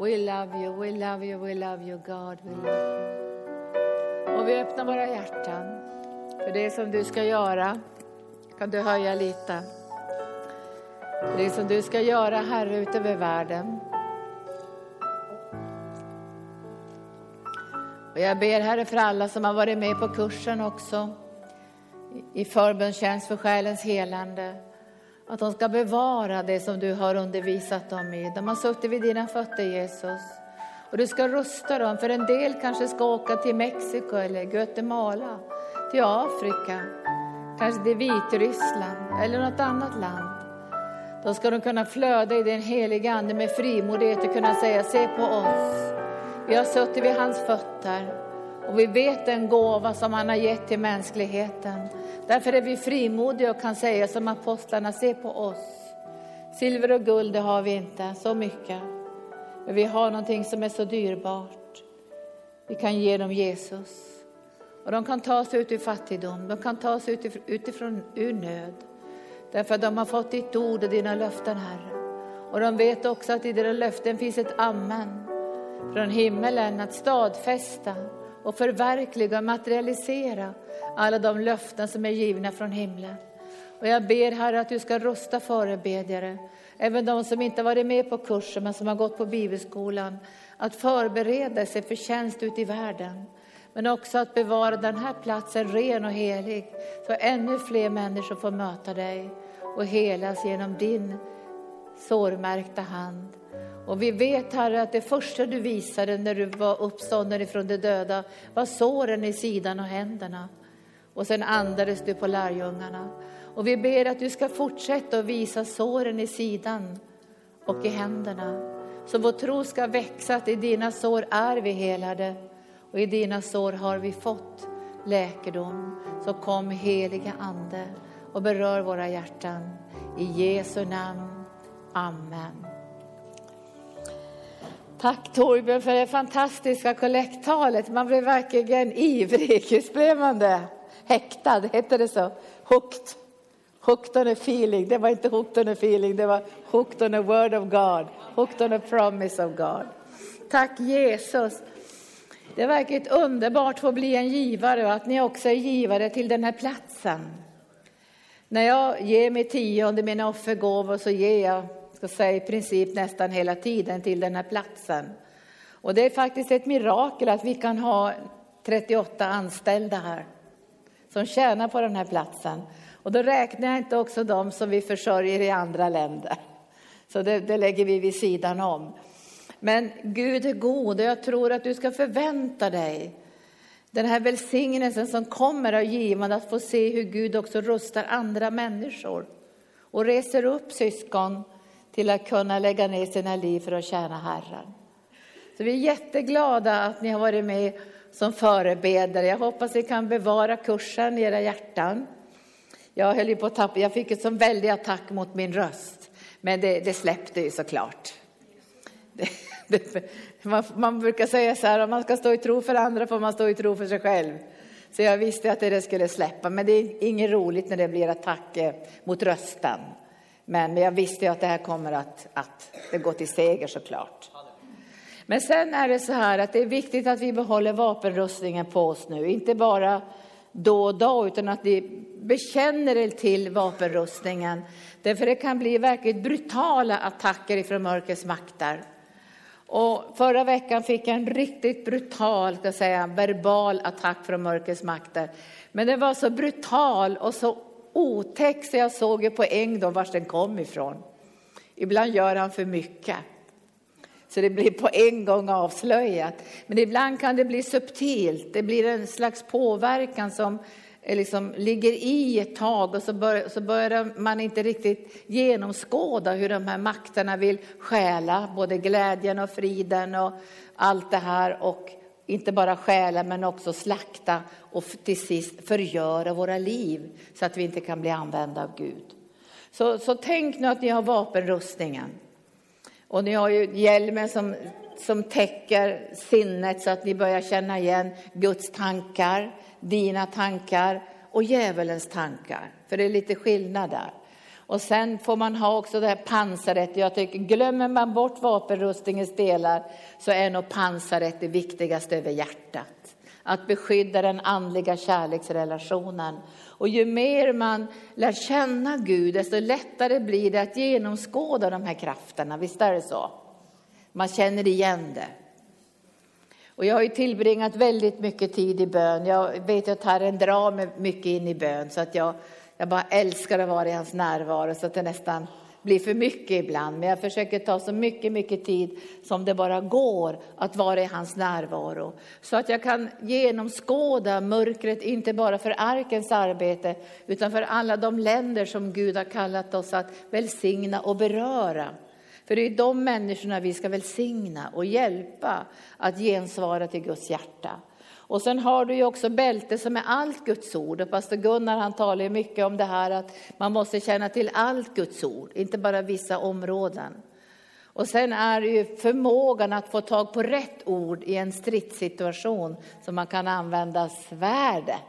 We love you, we love you, we love you God, we love you. Och vi öppnar våra hjärtan för det som du ska göra. Kan du höja lite? För det som du ska göra Herre ute över världen. Och jag ber Herre för alla som har varit med på kursen också i förbönstjänst för själens helande. Att de ska bevara det som du har undervisat dem i. De har suttit vid dina fötter Jesus. Och du ska rusta dem, för en del kanske ska åka till Mexiko eller Guatemala, till Afrika, kanske till Vitryssland eller något annat land. Då ska de kunna flöda i den heliga Ande med frimodighet och kunna säga, se på oss. Vi har suttit vid hans fötter och vi vet den gåva som han har gett till mänskligheten. Därför är vi frimodiga och kan säga som apostlarna, se på oss. Silver och guld det har vi inte, så mycket. Men vi har någonting som är så dyrbart. Vi kan ge dem Jesus. Och de kan ta sig ut ur fattigdom, de kan ta sig utifrån, ur nöd. Därför att de har fått ditt ord och dina löften, Herre. Och de vet också att i dina löften finns ett amen från himmelen att stadfästa och förverkliga och materialisera alla de löften som är givna från himlen. Och jag ber Herre att du ska rusta förebedjare, även de som inte varit med på kursen men som har gått på bibelskolan, att förbereda sig för tjänst ute i världen. Men också att bevara den här platsen ren och helig, så ännu fler människor får möta dig och helas genom din sårmärkta hand. Och vi vet, Herre, att det första du visade när du var uppstånden ifrån de döda var såren i sidan och händerna. Och sen andades du på lärjungarna. Och vi ber att du ska fortsätta att visa såren i sidan och i händerna. Så vår tro ska växa, att i dina sår är vi helade och i dina sår har vi fått läkedom. Så kom heliga Ande och berör våra hjärtan. I Jesu namn. Amen. Tack Torbjörn för det fantastiska kollekttalet. Man blev verkligen ivrig. Visst blev man det? Häktad, hette det så? Hooked. Hooked on a feeling. Det var inte hooked on a feeling, det var hooked on a word of God. Hooked on a promise of God. Tack Jesus. Det är verkligen underbart att få bli en givare och att ni också är givare till den här platsen. När jag ger mig tionde, mina offergåvor, så ger jag ska säga, i princip nästan hela tiden till den här platsen. Och det är faktiskt ett mirakel att vi kan ha 38 anställda här som tjänar på den här platsen. Och då räknar jag inte också de som vi försörjer i andra länder. Så det, det lägger vi vid sidan om. Men Gud är god och jag tror att du ska förvänta dig den här välsignelsen som kommer av givande, att få se hur Gud också rustar andra människor och reser upp syskon till att kunna lägga ner sina liv för att tjäna Herren. Så vi är jätteglada att ni har varit med som förebedare. Jag hoppas ni kan bevara kursen i era hjärtan. Jag höll på att tappa, jag fick en sån väldig attack mot min röst, men det, det släppte ju såklart. Det, det, man, man, brukar säga så här, om man ska stå i tro för andra får man stå i tro för sig själv. Så jag visste att det skulle släppa, men det är inget roligt när det blir attacker mot rösten. Men, men jag visste ju att det här kommer att, att det går till seger såklart. Men sen är det så här att det är viktigt att vi behåller vapenrustningen på oss nu, inte bara då och då, utan att vi bekänner er till vapenrustningen. Därför det kan bli verkligt brutala attacker ifrån mörkrets makter. Och förra veckan fick jag en riktigt brutal, ska säga, verbal attack från mörkrets makter. Men den var så brutal och så otäck så jag såg ju på en gång vart den kom ifrån. Ibland gör han för mycket. Så det blir på en gång avslöjat. Men ibland kan det bli subtilt. Det blir en slags påverkan som eh, liksom ligger i ett tag och så, bör, så börjar man inte riktigt genomskåda hur de här makterna vill stjäla både glädjen och friden och allt det här. Och inte bara stjäla men också slakta och till sist förgöra våra liv så att vi inte kan bli använda av Gud. Så, så tänk nu att ni har vapenrustningen. Och ni har ju hjälmen som, som täcker sinnet så att ni börjar känna igen Guds tankar, dina tankar och djävulens tankar. För det är lite skillnad där. Och sen får man ha också det här pansaret. Jag tycker, glömmer man bort vapenrustningens delar så är nog pansaret det viktigaste över hjärtat. Att beskydda den andliga kärleksrelationen. Och ju mer man lär känna Gud, desto lättare blir det att genomskåda de här krafterna. Visst är det så? Man känner igen det. Och jag har ju tillbringat väldigt mycket tid i bön. Jag vet att Herren drar mig mycket in i bön så att jag, jag bara älskar att vara i hans närvaro så att det nästan blir för mycket ibland. Men jag försöker ta så mycket, mycket tid som det bara går att vara i hans närvaro. Så att jag kan genomskåda mörkret, inte bara för arkens arbete, utan för alla de länder som Gud har kallat oss att välsigna och beröra. För det är de människorna vi ska välsigna och hjälpa att gensvara till Guds hjärta. Och sen har du ju också bälte som är allt Guds ord. Och pastor Gunnar han talar ju mycket om det här att man måste känna till allt Guds ord, inte bara vissa områden. Och sen är det ju förmågan att få tag på rätt ord i en stridssituation så man kan använda svärdet.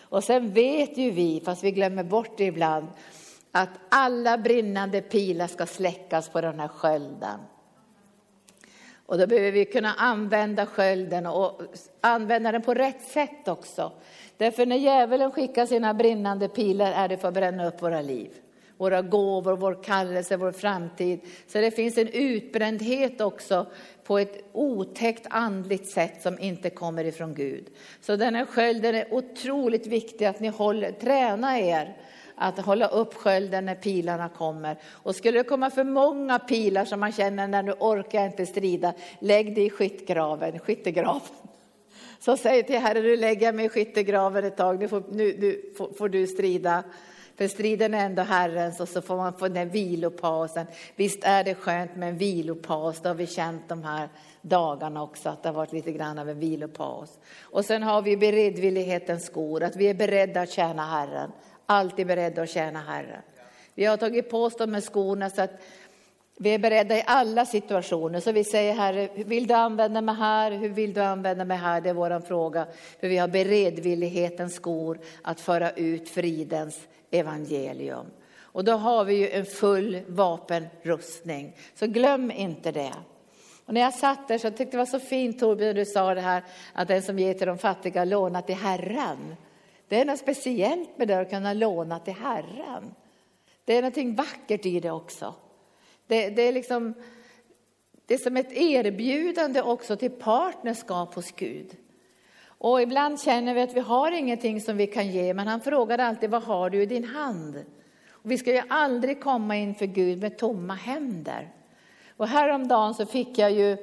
Och sen vet ju vi, fast vi glömmer bort det ibland, att alla brinnande pilar ska släckas på den här skölden. Och då behöver vi kunna använda skölden och använda den på rätt sätt också. Därför när djävulen skickar sina brinnande pilar är det för att bränna upp våra liv. Våra gåvor, vår kallelse, vår framtid. Så det finns en utbrändhet också på ett otäckt andligt sätt som inte kommer ifrån Gud. Så den här skölden är otroligt viktig att ni håller, tränar er att hålla upp skölden när pilarna kommer. Och skulle det komma för många pilar som man känner när du orkar inte strida, lägg dig i skyttegraven, skyttegraven. Så säg till Herren, nu lägger jag mig i skyttegraven ett tag, nu får, nu, nu får, får du strida. För striden är ändå Herrens och så får man få den vilopausen. Visst är det skönt med en vilopaus, det har vi känt de här dagarna också, att det har varit lite grann av en vilopaus. Och sen har vi beredvillighetens skor, att vi är beredda att tjäna Herren alltid beredda att tjäna Herren. Vi har tagit på oss de här skorna så att vi är beredda i alla situationer. Så vi säger Herre, vill du använda mig här? Hur vill du använda mig här? Det är vår fråga. För vi har beredvillighetens skor att föra ut fridens evangelium. Och då har vi ju en full vapenrustning. Så glöm inte det. Och när jag satt där så tyckte jag det var så fint Torbjörn, du sa det här att den som ger till de fattiga lånar till Herren. Det är något speciellt med det att kunna låna till Herren. Det är någonting vackert i det också. Det, det, är liksom, det är som ett erbjudande också till partnerskap hos Gud. Och ibland känner vi att vi har ingenting som vi kan ge, men han frågar alltid vad har du i din hand? Och vi ska ju aldrig komma inför Gud med tomma händer. Och häromdagen så fick jag ju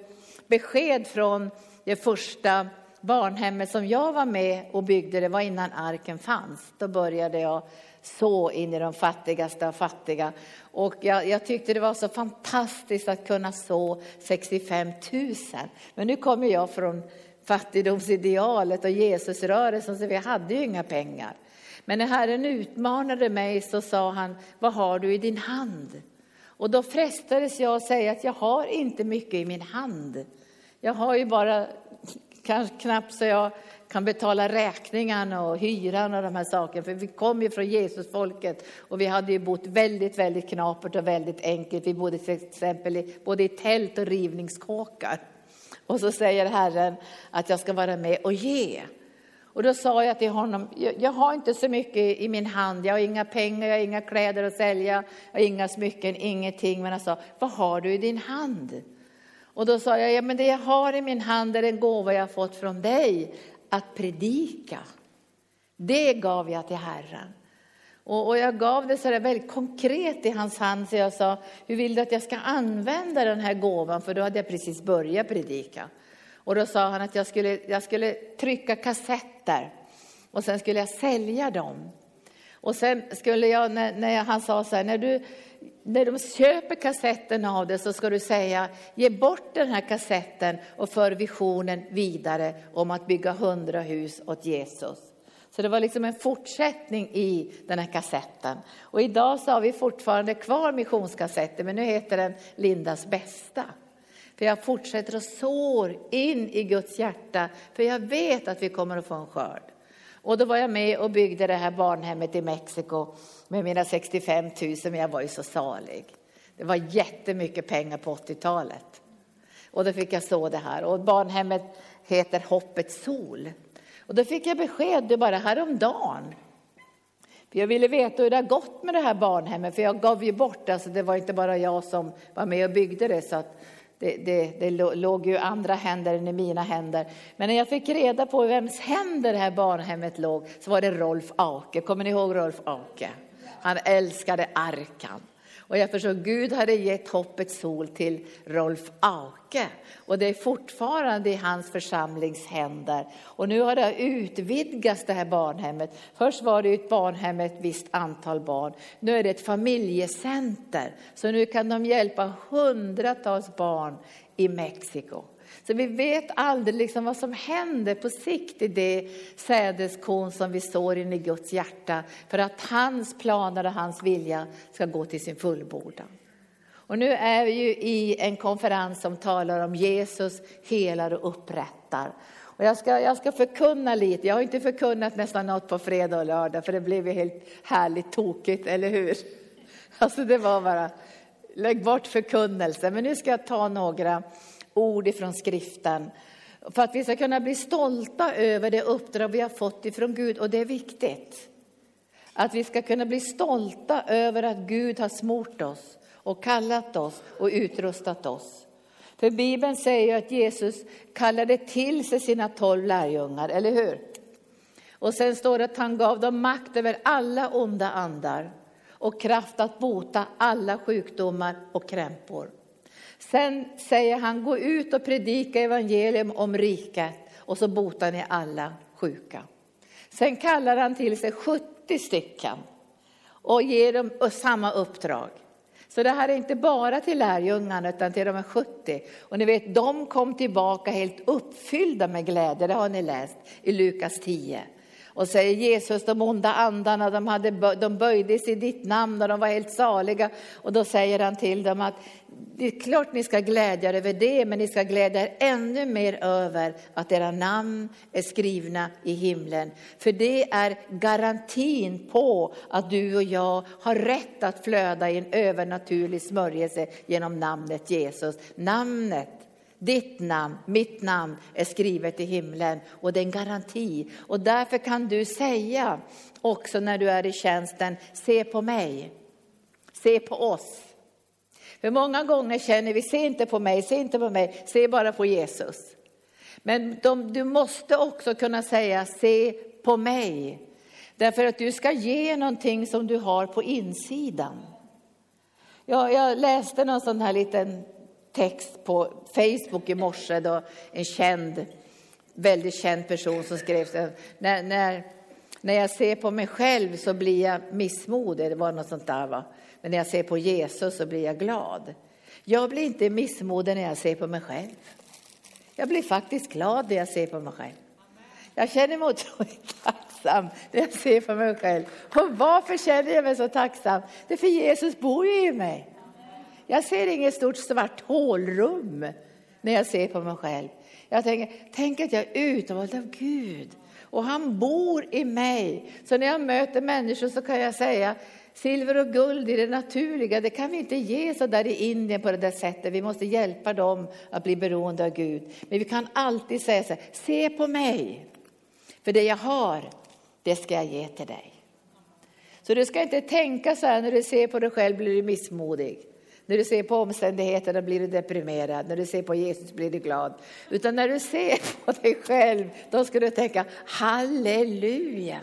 besked från det första barnhemmet som jag var med och byggde, det var innan arken fanns. Då började jag så in i de fattigaste av fattiga. Och jag, jag, tyckte det var så fantastiskt att kunna så 65 000. Men nu kommer jag från fattigdomsidealet och Jesusrörelsen, så vi hade ju inga pengar. Men när Herren utmanade mig så sa han, vad har du i din hand? Och då frestades jag att säga att jag har inte mycket i min hand. Jag har ju bara kanske knappt så jag kan betala räkningarna och hyran och de här sakerna. För vi kom ju från Jesusfolket och vi hade ju bott väldigt, väldigt knapert och väldigt enkelt. Vi bodde till exempel i, både i tält och rivningskåkar. Och så säger Herren att jag ska vara med och ge. Och då sa jag till honom, jag har inte så mycket i min hand, jag har inga pengar, jag har inga kläder att sälja, jag har inga smycken, ingenting. Men han sa, vad har du i din hand? Och då sa jag, ja, men det jag har i min hand är en gåva jag fått från dig, att predika. Det gav jag till Herren. Och, och jag gav det så där väldigt konkret i hans hand, så jag sa, hur vill du att jag ska använda den här gåvan? För då hade jag precis börjat predika. Och då sa han att jag skulle, jag skulle trycka kassetter och sen skulle jag sälja dem. Och sen skulle jag, när, när han sa så här, när du när de köper kassetten av det så ska du säga, ge bort den här kassetten och för visionen vidare om att bygga hundra hus åt Jesus. Så det var liksom en fortsättning i den här kassetten. Och idag så har vi fortfarande kvar missionskassetten, men nu heter den Lindas bästa. För jag fortsätter att sår in i Guds hjärta, för jag vet att vi kommer att få en skörd. Och då var jag med och byggde det här barnhemmet i Mexiko med mina 65 000, men jag var ju så salig. Det var jättemycket pengar på 80-talet. Och då fick jag så det här. Och barnhemmet heter Hoppets sol. Och då fick jag besked det bara häromdagen. För jag ville veta hur det har gått med det här barnhemmet, för jag gav ju bort, alltså det var inte bara jag som var med och byggde det, så att det, det, det låg ju andra händer än i mina händer. Men när jag fick reda på vems händer det här barnhemmet låg, så var det Rolf Ake. Kommer ni ihåg Rolf Ake? Han älskade arkan. Och jag förstår, Gud hade gett hoppets sol till Rolf Auke. Och det är fortfarande i hans församlings händer. Och nu har det utvidgats det här barnhemmet. Först var det ett barnhem med ett visst antal barn. Nu är det ett familjecenter. Så nu kan de hjälpa hundratals barn i Mexiko. Så vi vet aldrig liksom vad som händer på sikt i det sädeskorn som vi sår in i Guds hjärta för att hans planer och hans vilja ska gå till sin fullbordan. Och nu är vi ju i en konferens som talar om Jesus helar och upprättar. Och jag, ska, jag ska förkunna lite. Jag har inte förkunnat nästan något på fredag och lördag för det blev ju helt härligt tokigt, eller hur? Alltså det var bara, lägg bort förkunnelse. Men nu ska jag ta några ord ifrån skriften. För att vi ska kunna bli stolta över det uppdrag vi har fått ifrån Gud och det är viktigt. Att vi ska kunna bli stolta över att Gud har smort oss och kallat oss och utrustat oss. För Bibeln säger att Jesus kallade till sig sina tolv lärjungar, eller hur? Och sen står det att han gav dem makt över alla onda andar och kraft att bota alla sjukdomar och krämpor. Sen säger han, gå ut och predika evangelium om riket och så botar ni alla sjuka. Sen kallar han till sig 70 stycken och ger dem samma uppdrag. Så det här är inte bara till lärjungarna utan till de här 70. Och ni vet, de kom tillbaka helt uppfyllda med glädje, det har ni läst i Lukas 10. Och säger Jesus, de onda andarna, de, hade, de böjdes i ditt namn och de var helt saliga. Och då säger han till dem att det är klart ni ska glädja er över det, men ni ska glädja er ännu mer över att era namn är skrivna i himlen. För det är garantin på att du och jag har rätt att flöda i en övernaturlig smörjelse genom namnet Jesus. Namnet ditt namn, mitt namn är skrivet i himlen och det är en garanti. Och därför kan du säga också när du är i tjänsten, se på mig, se på oss. För många gånger känner vi, se inte på mig, se inte på mig, se bara på Jesus. Men de, du måste också kunna säga, se på mig. Därför att du ska ge någonting som du har på insidan. Jag, jag läste någon sån här liten text på Facebook i morse då en känd, väldigt känd person som skrev när, när, när jag ser på mig själv så blir jag missmodig, det var något sånt där va. Men när jag ser på Jesus så blir jag glad. Jag blir inte missmodig när jag ser på mig själv. Jag blir faktiskt glad när jag ser på mig själv. Jag känner mig otroligt tacksam när jag ser på mig själv. Och varför känner jag mig så tacksam? Det är för Jesus bor ju i mig. Jag ser inget stort svart hålrum när jag ser på mig själv. Jag tänker, tänk att jag är utvald av Gud och han bor i mig. Så när jag möter människor så kan jag säga, silver och guld i det naturliga, det kan vi inte ge så där i Indien på det där sättet. Vi måste hjälpa dem att bli beroende av Gud. Men vi kan alltid säga så här, se på mig. För det jag har, det ska jag ge till dig. Så du ska inte tänka så här när du ser på dig själv blir du missmodig. När du ser på omständigheterna blir du deprimerad, när du ser på Jesus blir du glad. Utan när du ser på dig själv, då ska du tänka halleluja.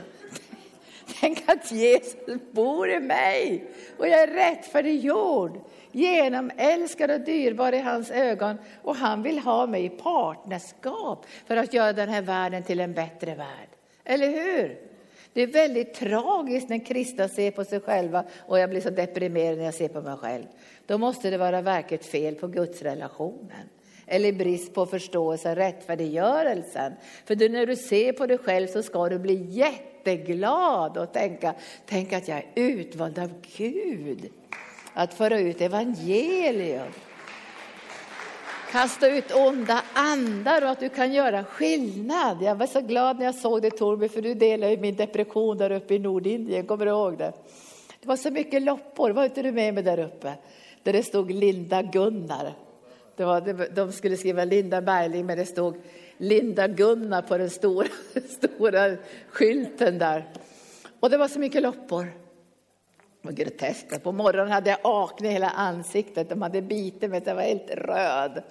Tänk att Jesus bor i mig och jag är rättfärdiggjord, genomälskad och dyrbar i hans ögon och han vill ha mig i partnerskap för att göra den här världen till en bättre värld. Eller hur? Det är väldigt tragiskt när kristna ser på sig själva och jag blir så deprimerad när jag ser på mig själv. Då måste det vara verkligt fel på gudsrelationen eller brist på förståelse, rättfärdiggörelsen. För du, när du ser på dig själv så ska du bli jätteglad och tänka, tänk att jag är utvald av Gud att föra ut evangelium. kasta ut onda andar och att du kan göra skillnad. Jag var så glad när jag såg dig Torbjörn, för du delade min depression där uppe i Nordindien, kommer du ihåg det? Det var så mycket loppor, var inte du med mig där uppe? Där det stod Linda Gunnar. Det var, de skulle skriva Linda Berling, men det stod Linda Gunnar på den stora, stora skylten där. Och det var så mycket loppor. Och groteska. groteskt. På morgonen hade jag akne i hela ansiktet. De hade bitit mig, jag var helt röd.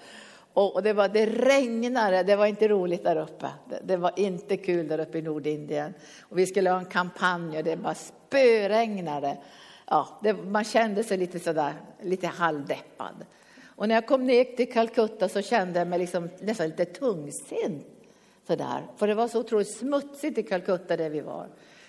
Och det, var, det regnade, det var inte roligt där uppe. Det, det, var inte kul där uppe i Nordindien. Och vi skulle ha en kampanj och det bara spöregnade. Ja, det, man kände sig lite sådär, lite halvdeppad. Och när jag kom ner till Calcutta så kände jag mig liksom nästan lite tungsint. Sådär. För det var så otroligt smutsigt i Calcutta där vi var.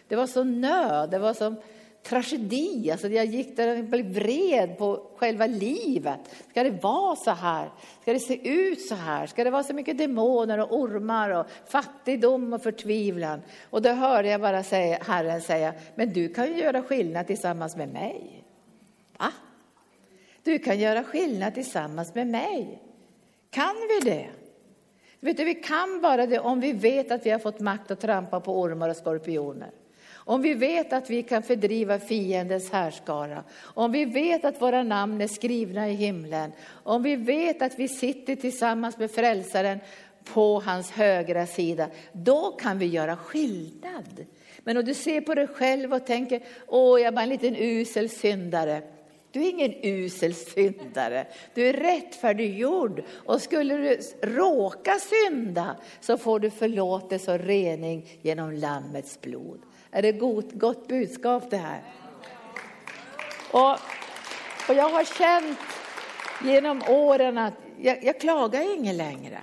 Det var så nöd, det var så tragedi. Alltså jag gick där och blev vred på själva livet. Ska det vara så här? Ska det se ut så här? Ska det vara så mycket demoner och ormar och fattigdom och förtvivlan? Och då hörde jag bara säga, Herren säga, men du kan ju göra skillnad tillsammans med mig. Va? Du kan göra skillnad tillsammans med mig. Kan vi det? Vet du, vi kan bara det om vi vet att vi har fått makt att trampa på ormar och skorpioner. Om vi vet att vi kan fördriva fiendens härskara, om vi vet att våra namn är skrivna i himlen, om vi vet att vi sitter tillsammans med frälsaren på hans högra sida, då kan vi göra skillnad. Men om du ser på dig själv och tänker, åh, jag är bara en liten usel syndare. Du är ingen usel syndare. Du är rättfärdiggjord. Och skulle du råka synda så får du förlåtelse och rening genom Lammets blod. Är det gott, gott budskap det här? Och, och jag har känt genom åren att jag, jag klagar ingen längre.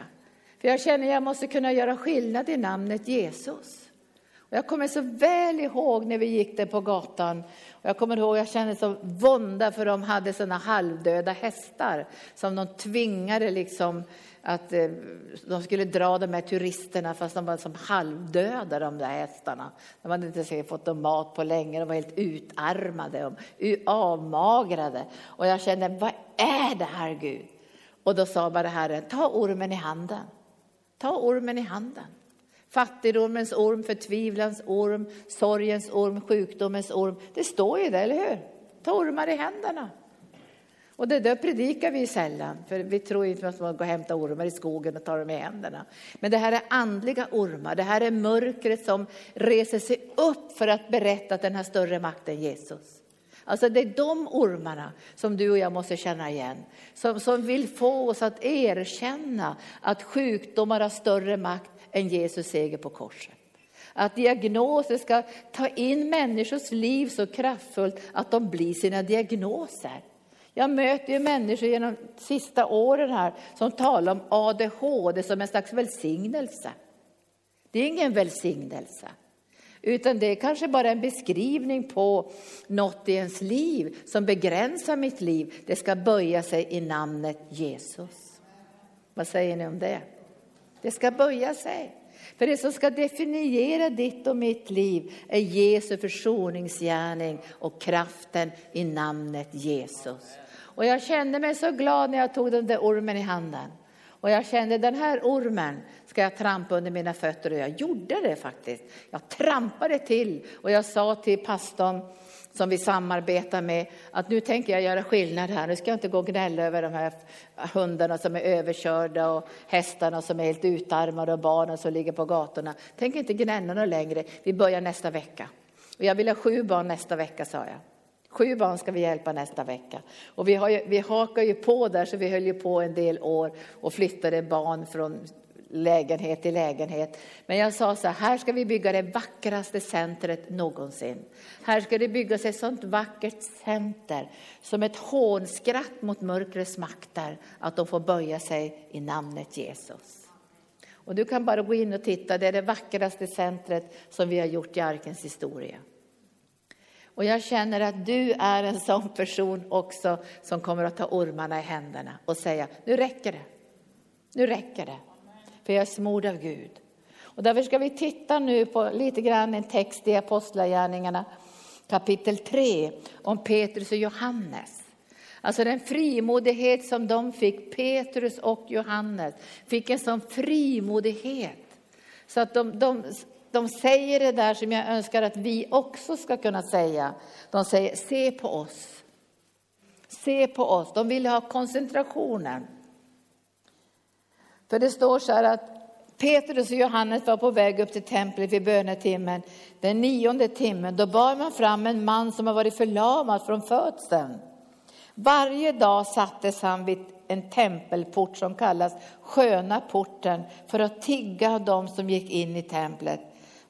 För jag känner att jag måste kunna göra skillnad i namnet Jesus. Och jag kommer så väl ihåg när vi gick där på gatan. Och jag kommer ihåg jag kände så vånda för de hade såna halvdöda hästar som de tvingade liksom att eh, de skulle dra de här turisterna fast de var som halvdöda de där hästarna. De hade inte säkert fått dem mat på länge, de var helt utarmade och avmagrade. Och jag kände, vad är det här Gud? Och då sa bara Herren, ta ormen i handen. Ta ormen i handen. Fattigdomens orm, förtvivlans orm, sorgens orm, sjukdomens orm. Det står ju det, eller hur? Ta ormar i händerna. Och det där predikar vi sällan, för vi tror inte att man ska gå och hämta ormar i skogen och ta dem i händerna. Men det här är andliga ormar, det här är mörkret som reser sig upp för att berätta att den har större makt än Jesus. Alltså det är de ormarna som du och jag måste känna igen. Som, som vill få oss att erkänna att sjukdomar har större makt än Jesus seger på korset. Att diagnoser ska ta in människors liv så kraftfullt att de blir sina diagnoser. Jag möter ju människor genom de sista åren här som talar om ADHD som en slags välsignelse. Det är ingen välsignelse, utan det är kanske bara en beskrivning på något i ens liv som begränsar mitt liv. Det ska böja sig i namnet Jesus. Vad säger ni om det? Det ska böja sig. För det som ska definiera ditt och mitt liv är Jesu försoningsgärning och kraften i namnet Jesus. Och jag kände mig så glad när jag tog den där ormen i handen. Och jag kände den här ormen ska jag trampa under mina fötter och jag gjorde det faktiskt. Jag trampade till och jag sa till pastorn som vi samarbetar med, att nu tänker jag göra skillnad här. Nu ska jag inte gå och gnälla över de här hundarna som är överkörda och hästarna som är helt utarmade och barnen som ligger på gatorna. Tänk inte gnälla något längre. Vi börjar nästa vecka. Och jag vill ha sju barn nästa vecka, sa jag. Sju barn ska vi hjälpa nästa vecka. Och vi, har ju, vi hakar ju på där, så vi höll ju på en del år och flyttade barn från lägenhet i lägenhet. Men jag sa så här, här ska vi bygga det vackraste centret någonsin. Här ska det byggas ett sånt vackert center som ett hånskratt mot mörkrets makter, att de får böja sig i namnet Jesus. Och du kan bara gå in och titta, det är det vackraste centret som vi har gjort i arkens historia. Och jag känner att du är en sån person också som kommer att ta ormarna i händerna och säga, nu räcker det. Nu räcker det för jag är smord av Gud. Och därför ska vi titta nu på lite grann en text i Apostlagärningarna kapitel 3 om Petrus och Johannes. Alltså den frimodighet som de fick, Petrus och Johannes, fick en sån frimodighet. Så att de, de, de säger det där som jag önskar att vi också ska kunna säga. De säger, se på oss. Se på oss. De ville ha koncentrationen. För det står så här att Petrus och Johannes var på väg upp till templet vid bönetimmen, den nionde timmen. Då bar man fram en man som har varit förlamad från födseln. Varje dag sattes han vid en tempelport som kallas Sköna porten för att tigga de som gick in i templet.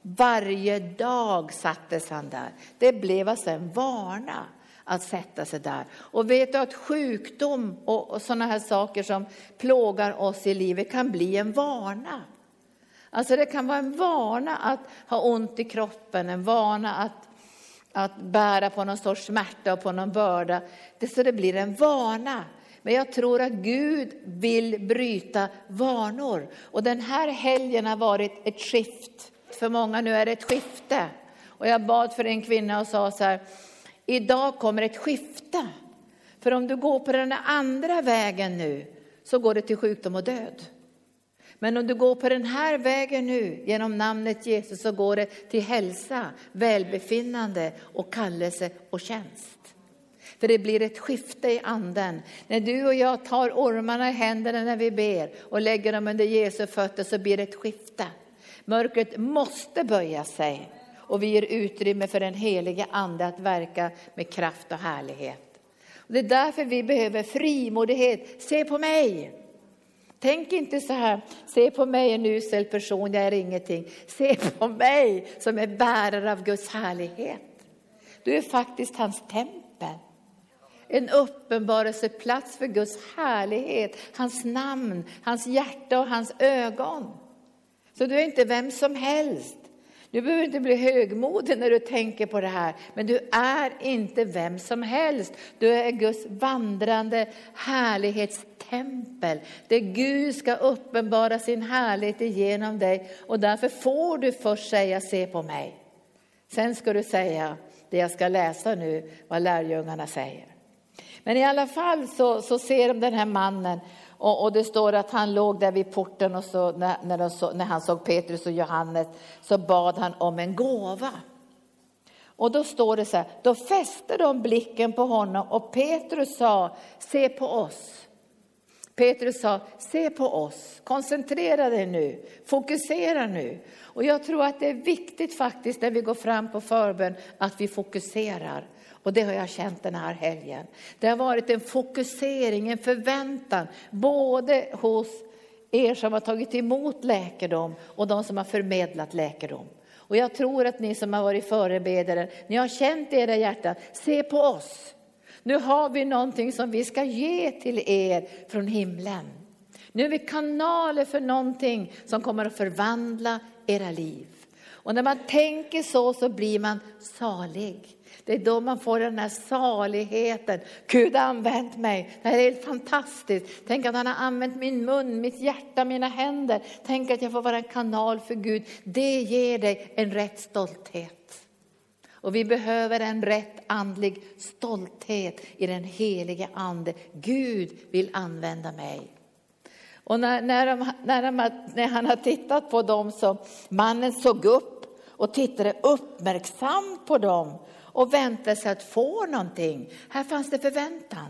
Varje dag sattes han där. Det blev alltså en vana att sätta sig där. Och vet du att sjukdom och, och sådana här saker som plågar oss i livet kan bli en vana. Alltså det kan vara en vana att ha ont i kroppen, en vana att, att bära på någon sorts smärta och på någon börda. Det, så det blir en vana. Men jag tror att Gud vill bryta vanor. Och den här helgen har varit ett skift. För många nu är det ett skifte. Och jag bad för en kvinna och sa så här, idag kommer ett skifte. För om du går på den andra vägen nu så går det till sjukdom och död. Men om du går på den här vägen nu, genom namnet Jesus, så går det till hälsa, välbefinnande och kallelse och tjänst. För det blir ett skifte i anden. När du och jag tar ormarna i händerna när vi ber och lägger dem under Jesu fötter så blir det ett skifte. Mörkret måste böja sig och vi ger utrymme för den helige ande att verka med kraft och härlighet. Det är därför vi behöver frimodighet. Se på mig! Tänk inte så här, se på mig en usel person, jag är ingenting. Se på mig som är bärare av Guds härlighet. Du är faktiskt hans tempel. En uppenbarelseplats för Guds härlighet, hans namn, hans hjärta och hans ögon. Så du är inte vem som helst. Du behöver inte bli högmodig när du tänker på det här, men du är inte vem som helst. Du är Guds vandrande härlighetstempel, där Gud ska uppenbara sin härlighet igenom dig. Och därför får du först säga, se på mig. Sen ska du säga det jag ska läsa nu, vad lärjungarna säger. Men i alla fall så, så ser de den här mannen och, och, det står att han låg där vid porten och så, när, när, så, när han såg Petrus och Johannes så bad han om en gåva. Och då står det så här, då fäste de blicken på honom och Petrus sa, se på oss. Petrus sa, se på oss, koncentrera dig nu, fokusera nu. Och jag tror att det är viktigt faktiskt när vi går fram på förbön att vi fokuserar. Och det har jag känt den här helgen. Det har varit en fokusering, en förväntan, både hos er som har tagit emot läkedom och de som har förmedlat läkedom. Och jag tror att ni som har varit förebedjare, ni har känt i era hjärtan, se på oss. Nu har vi någonting som vi ska ge till er från himlen. Nu är vi kanaler för någonting som kommer att förvandla era liv. Och när man tänker så, så blir man salig. Det är då man får den här saligheten. Gud har använt mig. Det här är helt fantastiskt. Tänk att han har använt min mun, mitt hjärta, mina händer. Tänk att jag får vara en kanal för Gud. Det ger dig en rätt stolthet. Och vi behöver en rätt andlig stolthet i den helige ande. Gud vill använda mig. Och när, när, de, när, de, när han har tittat på dem så mannen såg upp och tittade uppmärksamt på dem och väntade sig att få någonting. Här fanns det förväntan.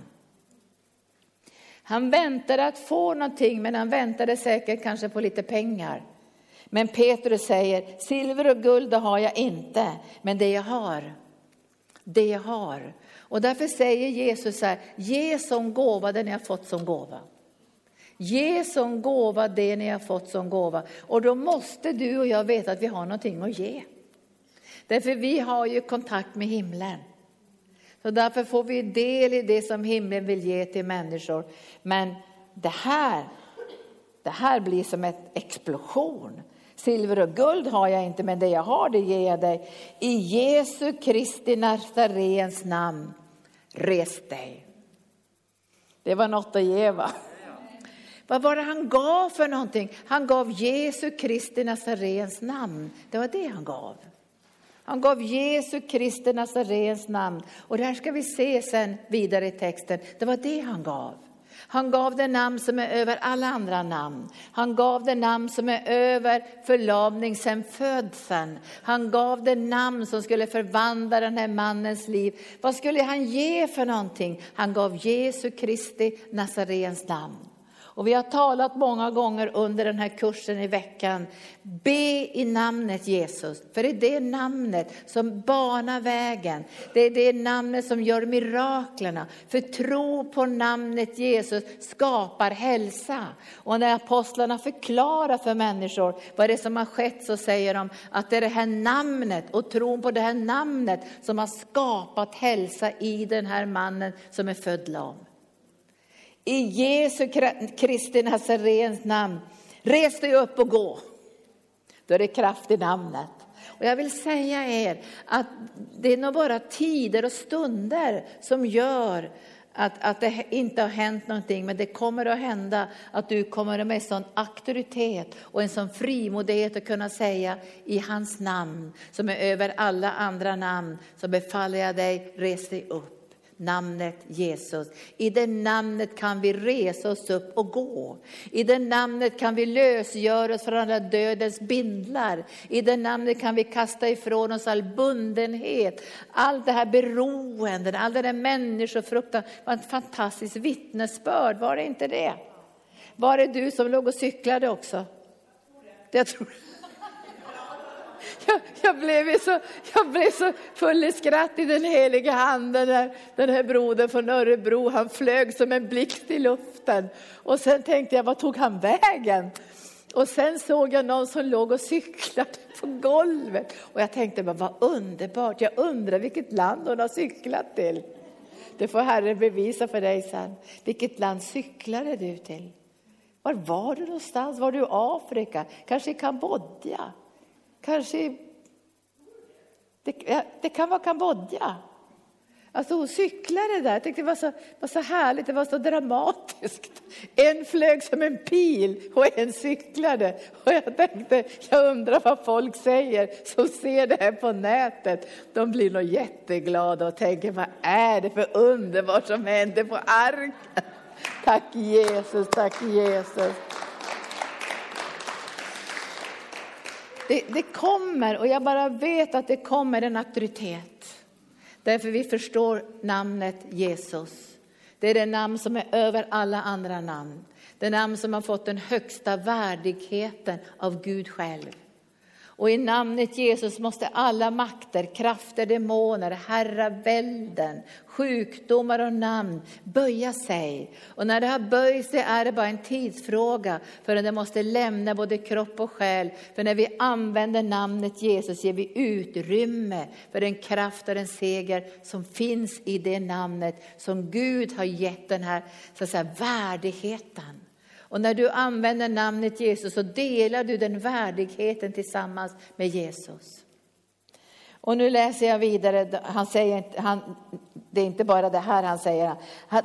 Han väntade att få någonting, men han väntade säkert kanske på lite pengar. Men Petrus säger, silver och guld det har jag inte, men det jag har, det jag har. Och därför säger Jesus så här, ge som gåva det ni har fått som gåva. Ge som gåva det ni har fått som gåva. Och då måste du och jag veta att vi har någonting att ge. Därför vi har ju kontakt med himlen. Så därför får vi del i det som himlen vill ge till människor. Men det här, det här blir som en explosion. Silver och guld har jag inte, men det jag har det ger jag dig. I Jesu Kristi Nazarens namn, res dig. Det var något att ge va? Vad var det han gav för någonting? Han gav Jesu Kristi Nazarens namn. Det var det han gav. Han gav Jesu Kristi Nazarens namn. Och det här ska vi se sen vidare i texten. Det var det han gav. Han gav det namn som är över alla andra namn. Han gav det namn som är över förlamning sen födseln. Han gav det namn som skulle förvandla den här mannens liv. Vad skulle han ge för någonting? Han gav Jesu Kristi Nazarens namn. Och vi har talat många gånger under den här kursen i veckan. Be i namnet Jesus, för det är det namnet som banar vägen. Det är det namnet som gör miraklerna. För tro på namnet Jesus skapar hälsa. Och när apostlarna förklarar för människor vad det är som har skett så säger de att det är det här namnet och tron på det här namnet som har skapat hälsa i den här mannen som är född lam i Jesu Kristi Nazarens namn, res dig upp och gå. Då är det kraft i namnet. Och jag vill säga er att det är nog bara tider och stunder som gör att, att det inte har hänt någonting, men det kommer att hända att du kommer med sån auktoritet och en sån frimodighet att kunna säga i hans namn, som är över alla andra namn, så befaller jag dig, res dig upp namnet Jesus. I det namnet kan vi resa oss upp och gå. I det namnet kan vi lösgöra oss från alla dödens bindlar. I det namnet kan vi kasta ifrån oss all bundenhet, allt det här beroenden, all den här människofruktan. Det var ett fantastiskt vittnesbörd, var det inte det? Var det du som låg och cyklade också? Jag tror jag, jag, blev så, jag blev så full i skratt i den heliga handen när den här brodern från Örebro, han flög som en blixt i luften. Och sen tänkte jag, vad tog han vägen? Och sen såg jag någon som låg och cyklade på golvet. Och jag tänkte, men vad underbart, jag undrar vilket land hon har cyklat till. Det får Herren bevisa för dig sen. Vilket land cyklade du till? Var var du någonstans? Var du i Afrika? Kanske i Kambodja? Kanske... Det, det kan vara Kambodja. Alltså hon cyklade där. Jag tyckte det var så, var så härligt, det var så dramatiskt. En flög som en pil och en cyklade. Och jag tänkte, jag undrar vad folk säger som ser det här på nätet. De blir nog jätteglada och tänker, vad är det för underbart som händer på arken? Tack Jesus, tack Jesus. Det, det kommer, och jag bara vet att det kommer en auktoritet. Därför vi förstår namnet Jesus. Det är det namn som är över alla andra namn. Det namn som har fått den högsta värdigheten av Gud själv. Och i namnet Jesus måste alla makter, krafter, demoner, herravälden, sjukdomar och namn böja sig. Och när det har böjt sig är det bara en tidsfråga förrän det måste lämna både kropp och själ. För när vi använder namnet Jesus ger vi utrymme för den kraft och den seger som finns i det namnet som Gud har gett den här så att säga, värdigheten. Och när du använder namnet Jesus så delar du den värdigheten tillsammans med Jesus. Och nu läser jag vidare, han säger, han, det är inte bara det här han säger.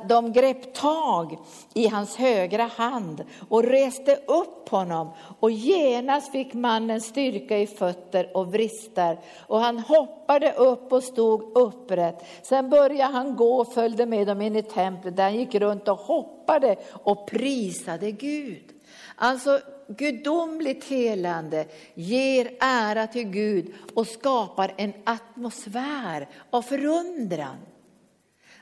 De grep tag i hans högra hand och reste upp honom och genast fick mannen styrka i fötter och vrister och han hoppade upp och stod upprätt. Sen började han gå och följde med dem in i templet där han gick runt och hoppade och prisade Gud. Alltså gudomligt helande ger ära till Gud och skapar en atmosfär av förundran.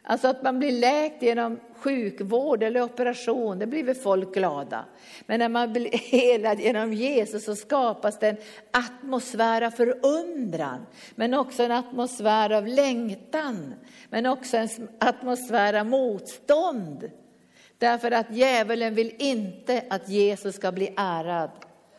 Alltså att man blir läkt genom sjukvård eller operation, det blir väl folk glada. Men när man blir helad genom Jesus så skapas det en atmosfär av förundran, men också en atmosfär av längtan, men också en atmosfär av motstånd. Därför att djävulen vill inte att Jesus ska bli ärad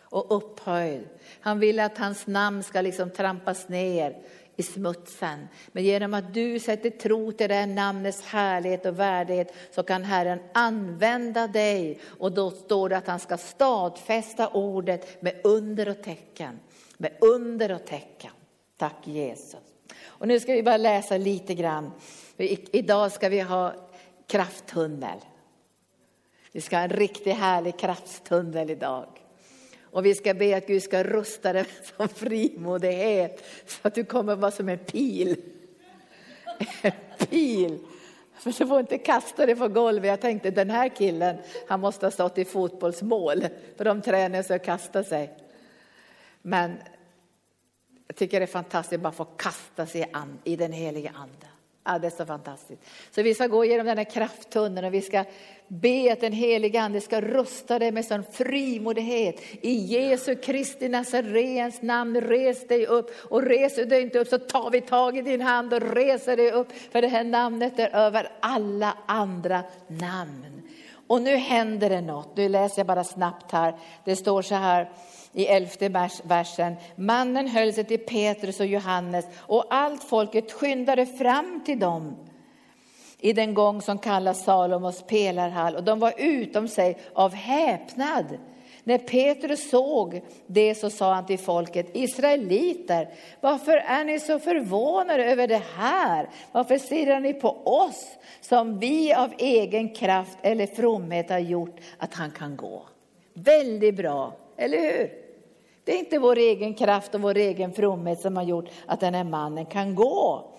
och upphöjd. Han vill att hans namn ska liksom trampas ner i smutsen. Men genom att du sätter tro till det här namnets härlighet och värdighet så kan Herren använda dig. Och då står det att han ska stadfästa ordet med under och tecken. Med under och tecken. Tack Jesus. Och nu ska vi bara läsa lite grann. Idag ska vi ha krafttunnel. Vi ska ha en riktigt härlig krafttunnel idag. Och vi ska be att Gud ska rusta dig som frimodighet så att du kommer vara som en pil. En pil. För du får inte kasta dig på golvet. Jag tänkte den här killen, han måste ha stått i fotbollsmål. För de tränar sig att kasta sig. Men jag tycker det är fantastiskt att bara få kasta sig i den heliga ande. Ja, det är så fantastiskt. Så vi ska gå genom den här krafttunneln och vi ska be att den helige Ande ska rusta dig med sån frimodighet. I Jesu Kristi Nazarens namn, res dig upp. Och reser du dig inte upp så tar vi tag i din hand och reser dig upp. För det här namnet är över alla andra namn. Och nu händer det något. Nu läser jag bara snabbt här. Det står så här i elfte versen. Mannen höll sig till Petrus och Johannes och allt folket skyndade fram till dem i den gång som kallas Salomos pelarhall och de var utom sig av häpnad. När Petrus såg det så sa han till folket, Israeliter, varför är ni så förvånade över det här? Varför stirrar ni på oss som vi av egen kraft eller fromhet har gjort att han kan gå? Väldigt bra, eller hur? Det är inte vår egen kraft och vår egen fromhet som har gjort att den här mannen kan gå.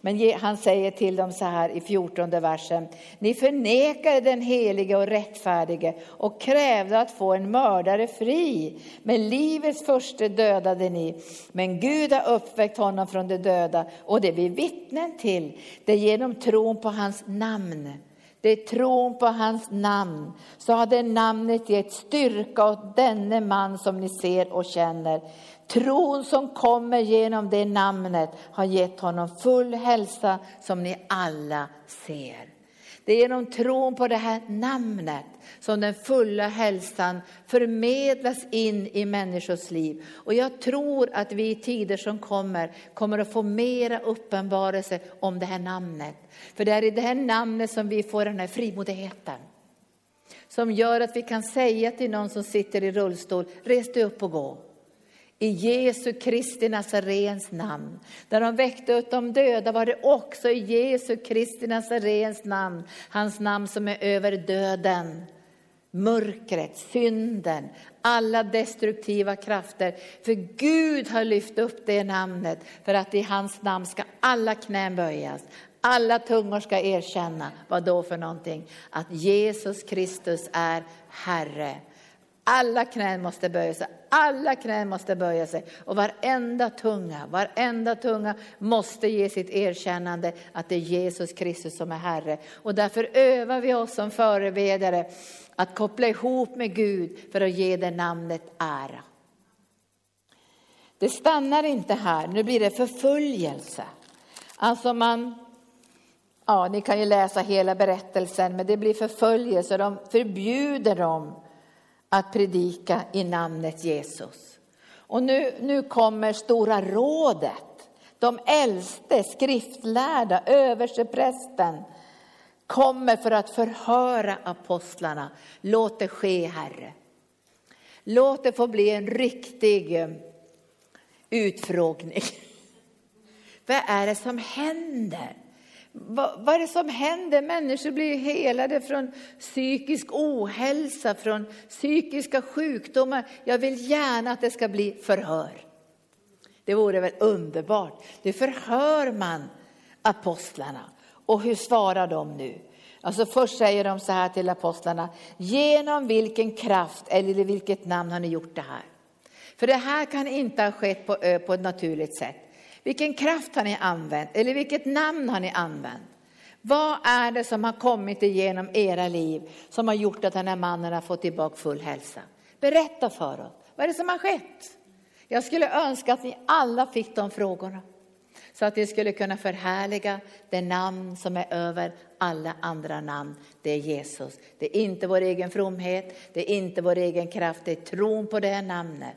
Men han säger till dem så här i 14 versen. Ni förnekade den helige och rättfärdige och krävde att få en mördare fri. Men livets första dödade ni. Men Gud har uppväckt honom från de döda och det är vi vittnen till. Det är genom tron på hans namn det är tron på hans namn, så har det namnet gett styrka åt denne man som ni ser och känner. Tron som kommer genom det namnet har gett honom full hälsa som ni alla ser. Det är genom tron på det här namnet som den fulla hälsan förmedlas in i människors liv. Och jag tror att vi i tider som kommer kommer att få mera uppenbarelse om det här namnet. För det är i det här namnet som vi får den här frimodigheten. Som gör att vi kan säga till någon som sitter i rullstol, res dig upp och gå. I Jesu Kristi Nazarens namn. När de väckte upp de döda var det också i Jesu Kristi Nazarens namn. Hans namn som är över döden, mörkret, synden, alla destruktiva krafter. För Gud har lyft upp det namnet för att i hans namn ska alla knän böjas. Alla tungor ska erkänna, vad då för någonting? Att Jesus Kristus är Herre. Alla knän måste böja sig, alla knän måste böja sig och varenda tunga, varenda tunga måste ge sitt erkännande att det är Jesus Kristus som är Herre. Och därför övar vi oss som förebedjare att koppla ihop med Gud för att ge det namnet ära. Det stannar inte här, nu blir det förföljelse. Alltså man, ja ni kan ju läsa hela berättelsen, men det blir förföljelse, de förbjuder dem att predika i namnet Jesus. Och nu, nu kommer Stora rådet, de äldste, skriftlärda, översteprästen kommer för att förhöra apostlarna. Låt det ske, Herre. Låt det få bli en riktig eh, utfrågning. Vad är det som händer? Vad, vad är det som händer? Människor blir helade från psykisk ohälsa, från psykiska sjukdomar. Jag vill gärna att det ska bli förhör. Det vore väl underbart. Nu förhör man apostlarna. Och hur svarar de nu? Alltså först säger de så här till apostlarna, genom vilken kraft eller i vilket namn har ni gjort det här? För det här kan inte ha skett på, på ett naturligt sätt. Vilken kraft har ni använt? Eller vilket namn har ni använt? Vad är det som har kommit igenom era liv som har gjort att den här mannen har fått tillbaka full hälsa? Berätta för oss. Vad är det som har skett? Jag skulle önska att ni alla fick de frågorna. Så att vi skulle kunna förhärliga det namn som är över alla andra namn. Det är Jesus. Det är inte vår egen fromhet, det är inte vår egen kraft, det är tron på det här namnet.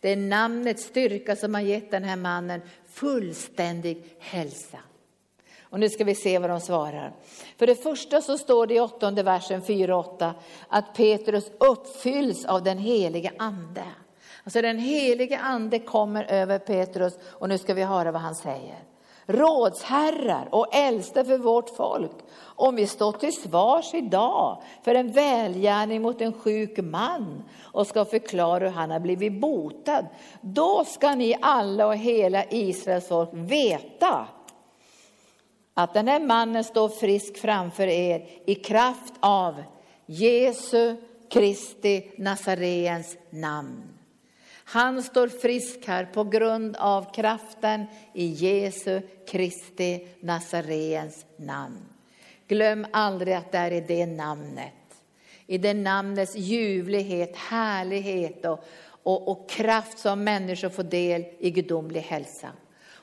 Det är namnets styrka som har gett den här mannen fullständig hälsa. Och nu ska vi se vad de svarar. För det första så står det i åttonde versen 4-8 att Petrus uppfylls av den helige ande. Alltså den helige ande kommer över Petrus och nu ska vi höra vad han säger rådsherrar och äldste för vårt folk, om vi står till svars idag för en välgärning mot en sjuk man och ska förklara hur han har blivit botad, då ska ni alla och hela Israels folk veta att den här mannen står frisk framför er i kraft av Jesu Kristi Nasareens namn. Han står frisk här på grund av kraften i Jesu Kristi Nasareens namn. Glöm aldrig att det är i det namnet, i det namnets ljuvlighet, härlighet och, och, och kraft som människor får del i gudomlig hälsa.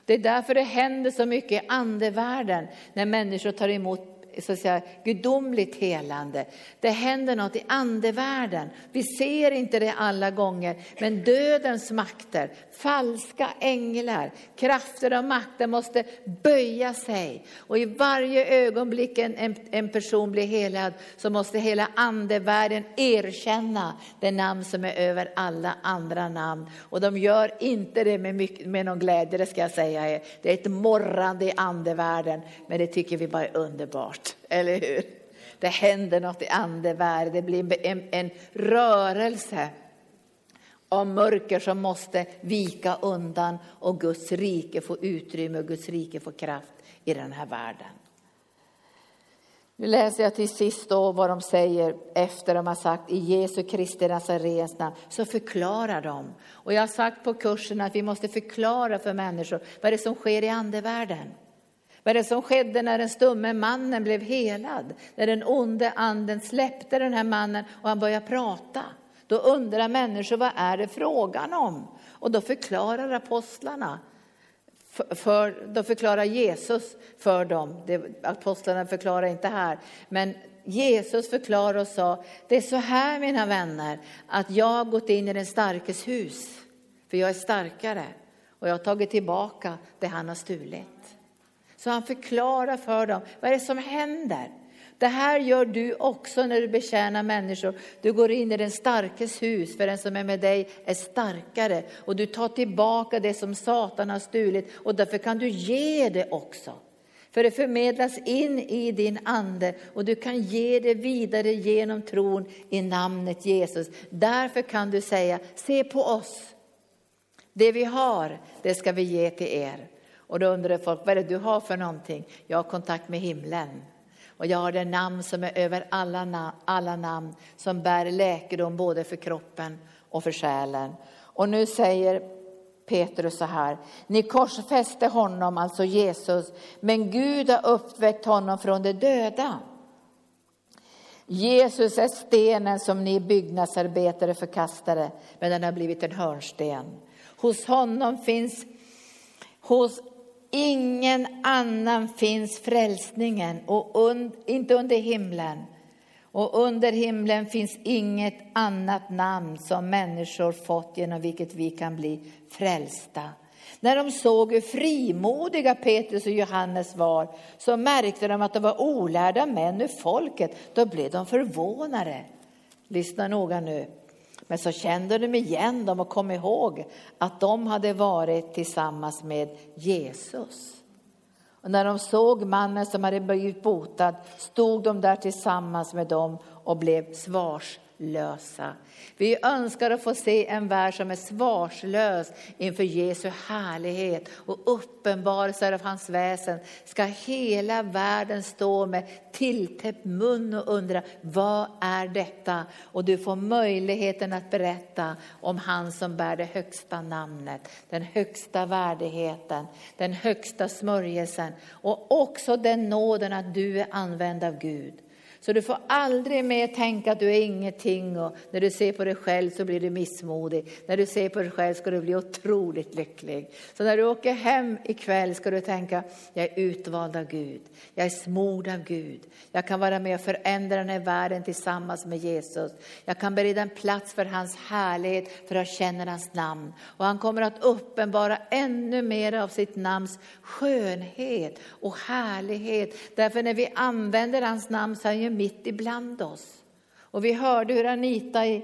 Det är därför det händer så mycket i andevärlden när människor tar emot så att säga, gudomligt helande. Det händer något i andevärlden. Vi ser inte det alla gånger, men dödens makter, falska änglar, krafter och makter måste böja sig. Och i varje ögonblick en, en person blir helad så måste hela andevärlden erkänna det namn som är över alla andra namn. Och de gör inte det med, mycket, med någon glädje, det ska jag säga er. Det är ett morrande i andevärlden, men det tycker vi bara är underbart. Eller hur? Det händer något i andevärlden, det blir en, en rörelse av mörker som måste vika undan och Guds rike få utrymme och Guds rike få kraft i den här världen. Nu läser jag till sist då vad de säger efter de har sagt i Jesu Kristi Nazarens namn, så förklarar de. Och jag har sagt på kursen att vi måste förklara för människor vad det är som sker i andevärlden. Vad är det som skedde när den stumme mannen blev helad? När den onde anden släppte den här mannen och han började prata. Då undrar människor vad är det frågan om? Och då förklarar apostlarna, för, för, då förklarar Jesus för dem. Det, apostlarna förklarar inte här, men Jesus förklarar och sa, det är så här mina vänner, att jag har gått in i den starkes hus, för jag är starkare och jag har tagit tillbaka det han har stulit. Så han förklarar för dem, vad är det som händer? Det här gör du också när du betjänar människor. Du går in i den starkes hus, för den som är med dig är starkare. Och du tar tillbaka det som Satan har stulit och därför kan du ge det också. För det förmedlas in i din ande och du kan ge det vidare genom tron i namnet Jesus. Därför kan du säga, se på oss. Det vi har, det ska vi ge till er. Och då undrar folk, vad är det du har för någonting? Jag har kontakt med himlen. Och jag har det namn som är över alla, namn, alla namn, som bär läkedom både för kroppen och för själen. Och nu säger Petrus så här, ni korsfäste honom, alltså Jesus, men Gud har uppväckt honom från de döda. Jesus är stenen som ni byggnadsarbetare förkastade, men den har blivit en hörnsten. Hos honom finns, hos ingen annan finns frälsningen, och und, inte under himlen. Och under himlen finns inget annat namn som människor fått genom vilket vi kan bli frälsta. När de såg hur frimodiga Petrus och Johannes var så märkte de att de var olärda män ur folket. Då blev de förvånade. Lyssna noga nu. Men så kände de igen dem och kom ihåg att de hade varit tillsammans med Jesus. Och när de såg mannen som hade blivit botad stod de där tillsammans med dem och blev svars svarslösa. Vi önskar att få se en värld som är svarslös inför Jesu härlighet och uppenbarelser av hans väsen. Ska hela världen stå med tilltäppt mun och undra vad är detta? Och du får möjligheten att berätta om han som bär det högsta namnet, den högsta värdigheten, den högsta smörjelsen och också den nåden att du är använd av Gud. Så du får aldrig mer tänka att du är ingenting och när du ser på dig själv så blir du missmodig. När du ser på dig själv ska du bli otroligt lycklig. Så när du åker hem ikväll ska du tänka, jag är utvald av Gud. Jag är smord av Gud. Jag kan vara med och förändra den här världen tillsammans med Jesus. Jag kan bereda en plats för hans härlighet för jag känner hans namn. Och han kommer att uppenbara ännu mer av sitt namns skönhet och härlighet. Därför när vi använder hans namn så är han ju mitt ibland oss. Och vi hörde hur Anita i,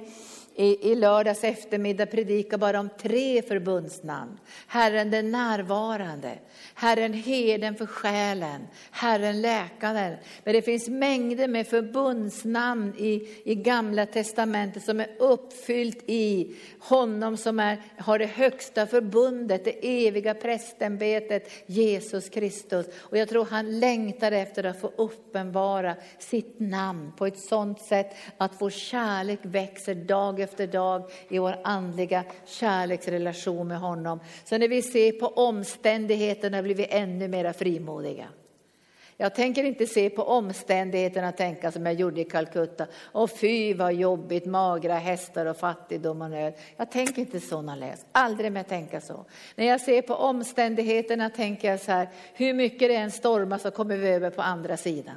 i, i lördags eftermiddag predika bara om tre förbundsnamn. Herren den närvarande, Herren herden för själen, Herren läkaren. Men det finns mängder med förbundsnamn i, i Gamla Testamentet som är uppfyllt i honom som är, har det högsta förbundet, det eviga prästämbetet, Jesus Kristus. Och jag tror han längtar efter att få uppenbara sitt namn på ett sådant sätt att vår kärlek växer dag efter dag i vår andliga kärleksrelation med honom. Så när vi ser på omständigheterna blir vi ännu mer frimodiga. Jag tänker inte se på omständigheterna och tänka som jag gjorde i Calcutta. Och fy vad jobbigt, magra hästar och fattigdom och nöd. Jag tänker inte sådana läs, aldrig mer tänka så. När jag ser på omständigheterna tänker jag så här, hur mycket det än stormar så kommer vi över på andra sidan.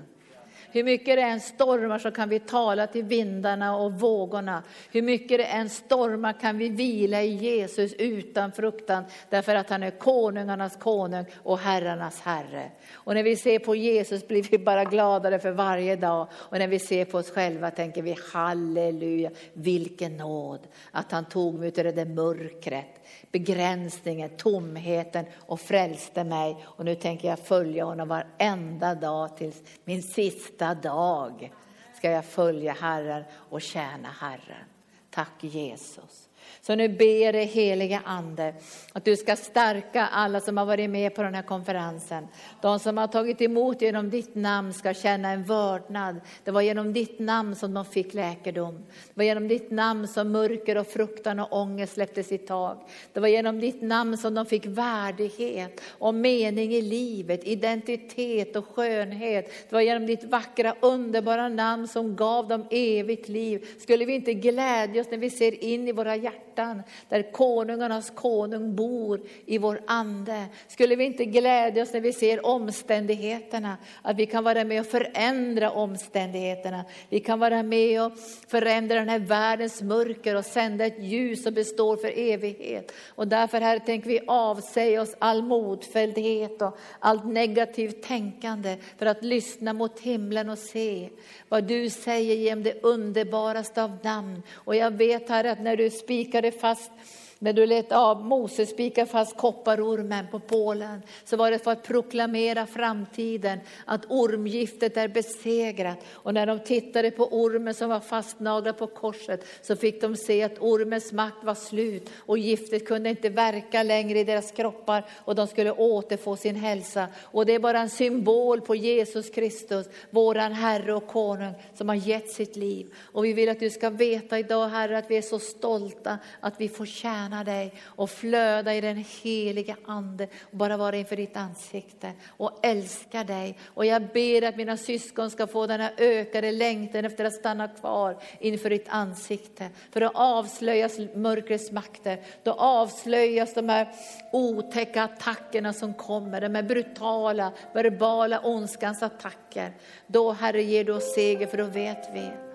Hur mycket det än stormar så kan vi tala till vindarna och vågorna. Hur mycket det än stormar kan vi vila i Jesus utan fruktan därför att han är konungarnas konung och herrarnas herre. Och när vi ser på Jesus blir vi bara gladare för varje dag. Och när vi ser på oss själva tänker vi halleluja, vilken nåd att han tog mig ut ur det där mörkret begränsningen, tomheten och frälste mig. Och nu tänker jag följa honom varenda dag tills min sista dag ska jag följa Herren och tjäna Herren. Tack Jesus. Så nu ber jag heliga Ande att du ska stärka alla som har varit med på den här konferensen. De som har tagit emot genom ditt namn ska känna en vördnad. Det var genom ditt namn som de fick läkedom. Det var genom ditt namn som mörker och fruktan och ångest släppte sitt tag. Det var genom ditt namn som de fick värdighet och mening i livet, identitet och skönhet. Det var genom ditt vackra underbara namn som gav dem evigt liv. Skulle vi inte glädja oss när vi ser in i våra hjärtan hjärtan, där konungarnas konung bor i vår ande. Skulle vi inte glädja oss när vi ser omständigheterna, att vi kan vara med och förändra omständigheterna. Vi kan vara med och förändra den här världens mörker och sända ett ljus som består för evighet. Och därför Herre tänker vi avsäga oss all modfälldhet och allt negativt tänkande för att lyssna mot himlen och se vad du säger genom det underbaraste av namn. Och jag vet Herre att när du spikade fast när du lät av Moses spika fast kopparormen på Polen, så var det för att proklamera framtiden, att ormgiftet är besegrat. Och när de tittade på ormen som var fastnaglad på korset så fick de se att ormens makt var slut och giftet kunde inte verka längre i deras kroppar och de skulle återfå sin hälsa. Och det är bara en symbol på Jesus Kristus, våran Herre och Konung som har gett sitt liv. Och vi vill att du ska veta idag Herre att vi är så stolta att vi får tjäna tjäna dig och flöda i den heliga Ande och bara vara inför ditt ansikte och älska dig. Och jag ber att mina syskon ska få den här ökade längtan efter att stanna kvar inför ditt ansikte. För då avslöjas mörkrets makter, då avslöjas de här otäcka attackerna som kommer, de här brutala, verbala ondskans attacker. Då Herre ger du oss seger för då vet vi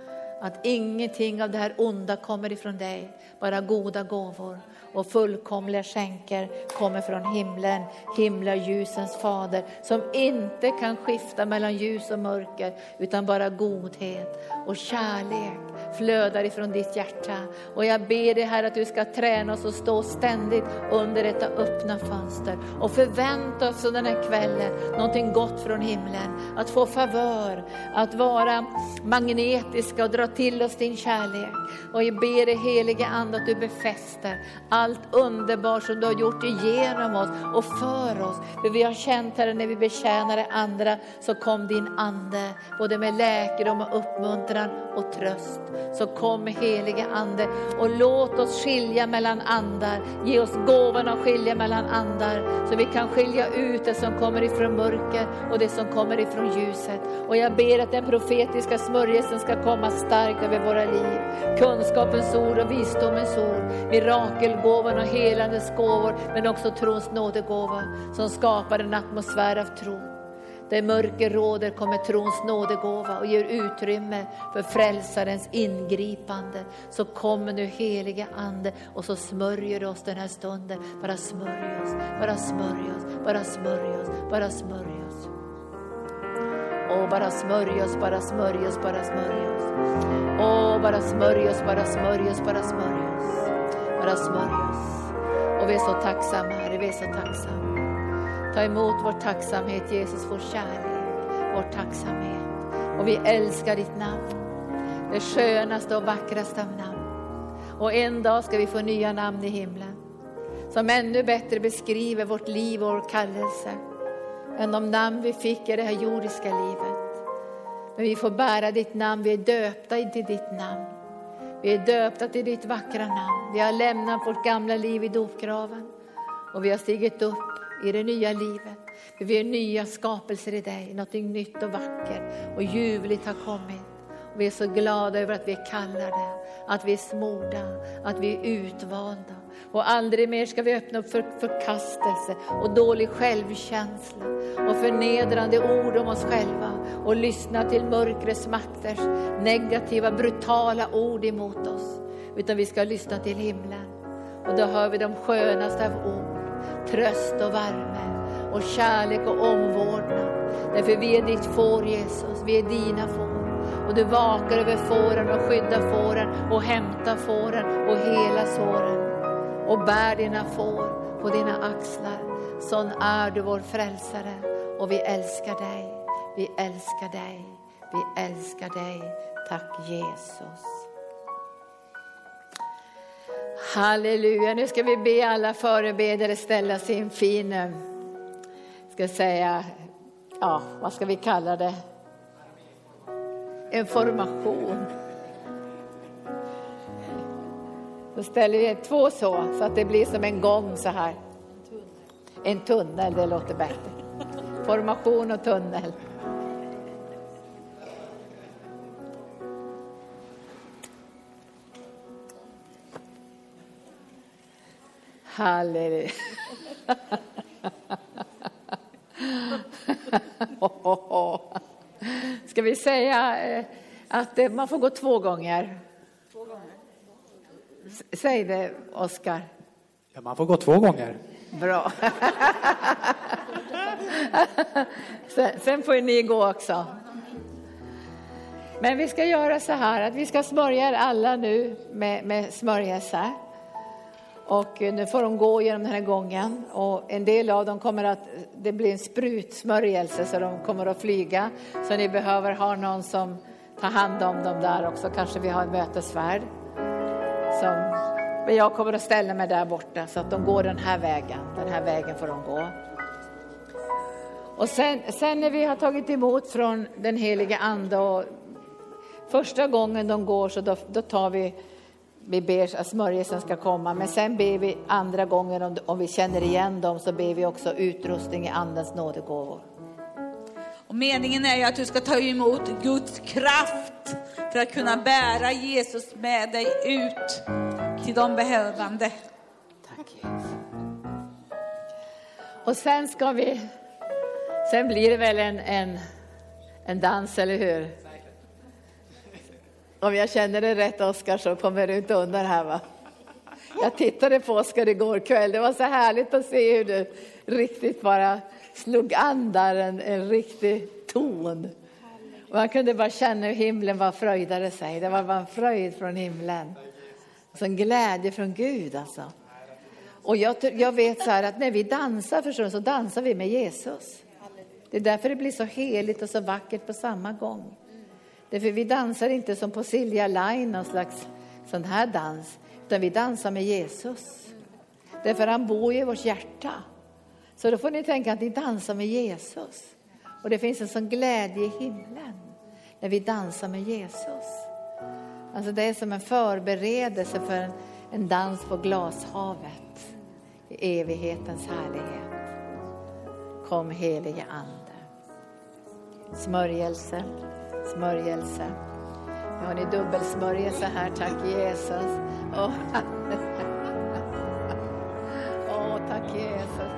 att ingenting av det här onda kommer ifrån dig, bara goda gåvor och fullkomliga skänker kommer från himlen, himlaljusens fader som inte kan skifta mellan ljus och mörker utan bara godhet och kärlek flödar ifrån ditt hjärta. Och jag ber dig här att du ska träna oss att stå ständigt under detta öppna fönster och förvänta oss den här kvällen någonting gott från himlen. Att få favör, att vara magnetiska och dra till oss din kärlek. Och jag ber dig helige Ande att du befäster allt underbart som du har gjort igenom oss och för oss. För vi har känt Herre när vi betjänade andra så kom din Ande både med läkedom och uppmuntran och tröst. Så kom helige Ande och låt oss skilja mellan andar. Ge oss gåvan att skilja mellan andar så vi kan skilja ut det som kommer ifrån mörker och det som kommer ifrån ljuset. Och jag ber att den profetiska smörjelsen ska komma starkt över våra liv. Kunskapens ord och visdomens ord, mirakelgåvan och helandets gåvor men också trons nådegåva som skapar en atmosfär av tro. Där mörker råder kommer trons nådegåva och ger utrymme för frälsarens ingripande. Så kommer nu heliga Ande och så smörjer du oss den här stunden. Bara smörj oss, bara smörj oss, bara smörj oss, bara smörj oss. Åh, bara smörj oss, bara smörj oss, bara smörj oss. Åh, bara smörj oss, bara smörj oss, bara smörj oss. Bara smörj oss. Och vi är så tacksamma, Herre, vi är så tacksamma. Ta emot vår tacksamhet, Jesus, vår kärlek, vår tacksamhet. Och vi älskar ditt namn. Det skönaste och vackraste av namn. Och en dag ska vi få nya namn i himlen. Som ännu bättre beskriver vårt liv och vår kallelse. Än de namn vi fick i det här jordiska livet. Men vi får bära ditt namn, vi är döpta till ditt namn. Vi är döpta till ditt vackra namn. Vi har lämnat vårt gamla liv i dopgraven. Och vi har stigit upp i det nya livet. För vi är nya skapelser i dig, någonting nytt och vackert och ljuvligt har kommit. Och vi är så glada över att vi är kallade, att vi är smorda, att vi är utvalda. Och aldrig mer ska vi öppna upp för förkastelse och dålig självkänsla och förnedrande ord om oss själva och lyssna till mörkrets makters negativa, brutala ord emot oss. Utan vi ska lyssna till himlen. Och då hör vi de skönaste av ord, tröst och värme och kärlek och omvårdnad. Därför vi är ditt får Jesus, vi är dina får. Och du vakar över fåren och skyddar fåren och hämtar fåren och hela såren. Och bär dina får på dina axlar. Sån är du vår frälsare och vi älskar dig. Vi älskar dig. Vi älskar dig. Tack Jesus. Halleluja, nu ska vi be alla förebedjare ställa sig i en fin, eh, ska säga, ja vad ska vi kalla det? En formation. Då ställer vi två så, så att det blir som en gång så här. En tunnel, det låter bättre. Formation och tunnel. Halleluja. Ska vi säga eh, att eh, man får gå två gånger? Säg det, Oskar. Ja, man får gå två gånger. Bra. sen, sen får ni gå också. Men vi ska göra så här att vi ska smörja er alla nu med, med smörjelse. Och nu får de gå genom den här gången och en del av dem kommer att, det blir en sprutsmörjelse så de kommer att flyga. Så ni behöver ha någon som tar hand om dem där också. Kanske vi har en mötesvärd. Som, men jag kommer att ställa mig där borta så att de går den här vägen. Den här vägen får de gå. Och sen, sen när vi har tagit emot från den heliga ande och första gången de går så då, då tar vi vi ber att smörjelsen ska komma, men sen ber vi andra gången om, om vi känner igen dem så ber vi också utrustning i andens nådegåvor. Och meningen är ju att du ska ta emot Guds kraft för att kunna bära Jesus med dig ut till de behövande. Tack Jesus. Och sen ska vi, sen blir det väl en, en, en dans, eller hur? Om jag känner det rätt Oskar så kommer du inte undan här va? Jag tittade på Oskar igår kväll, det var så härligt att se hur du riktigt bara slog an där en, en riktig ton. Och man kunde bara känna hur himlen var fröjdade sig. Det var bara en fröjd från himlen. Och så en glädje från Gud alltså. Och jag, jag vet så här att när vi dansar förstår så dansar vi med Jesus. Det är därför det blir så heligt och så vackert på samma gång. Därför vi dansar inte som på Silja Line, någon slags sån här dans, utan vi dansar med Jesus. Därför han bor i vårt hjärta. Så då får ni tänka att ni dansar med Jesus. Och det finns en sån glädje i himlen när vi dansar med Jesus. Alltså det är som en förberedelse för en, en dans på glashavet i evighetens härlighet. Kom helige Ande. Smörjelse smörjelse. Nu har ni dubbelsmörjelse här, tack Jesus. Åh, oh, oh, tack Jesus.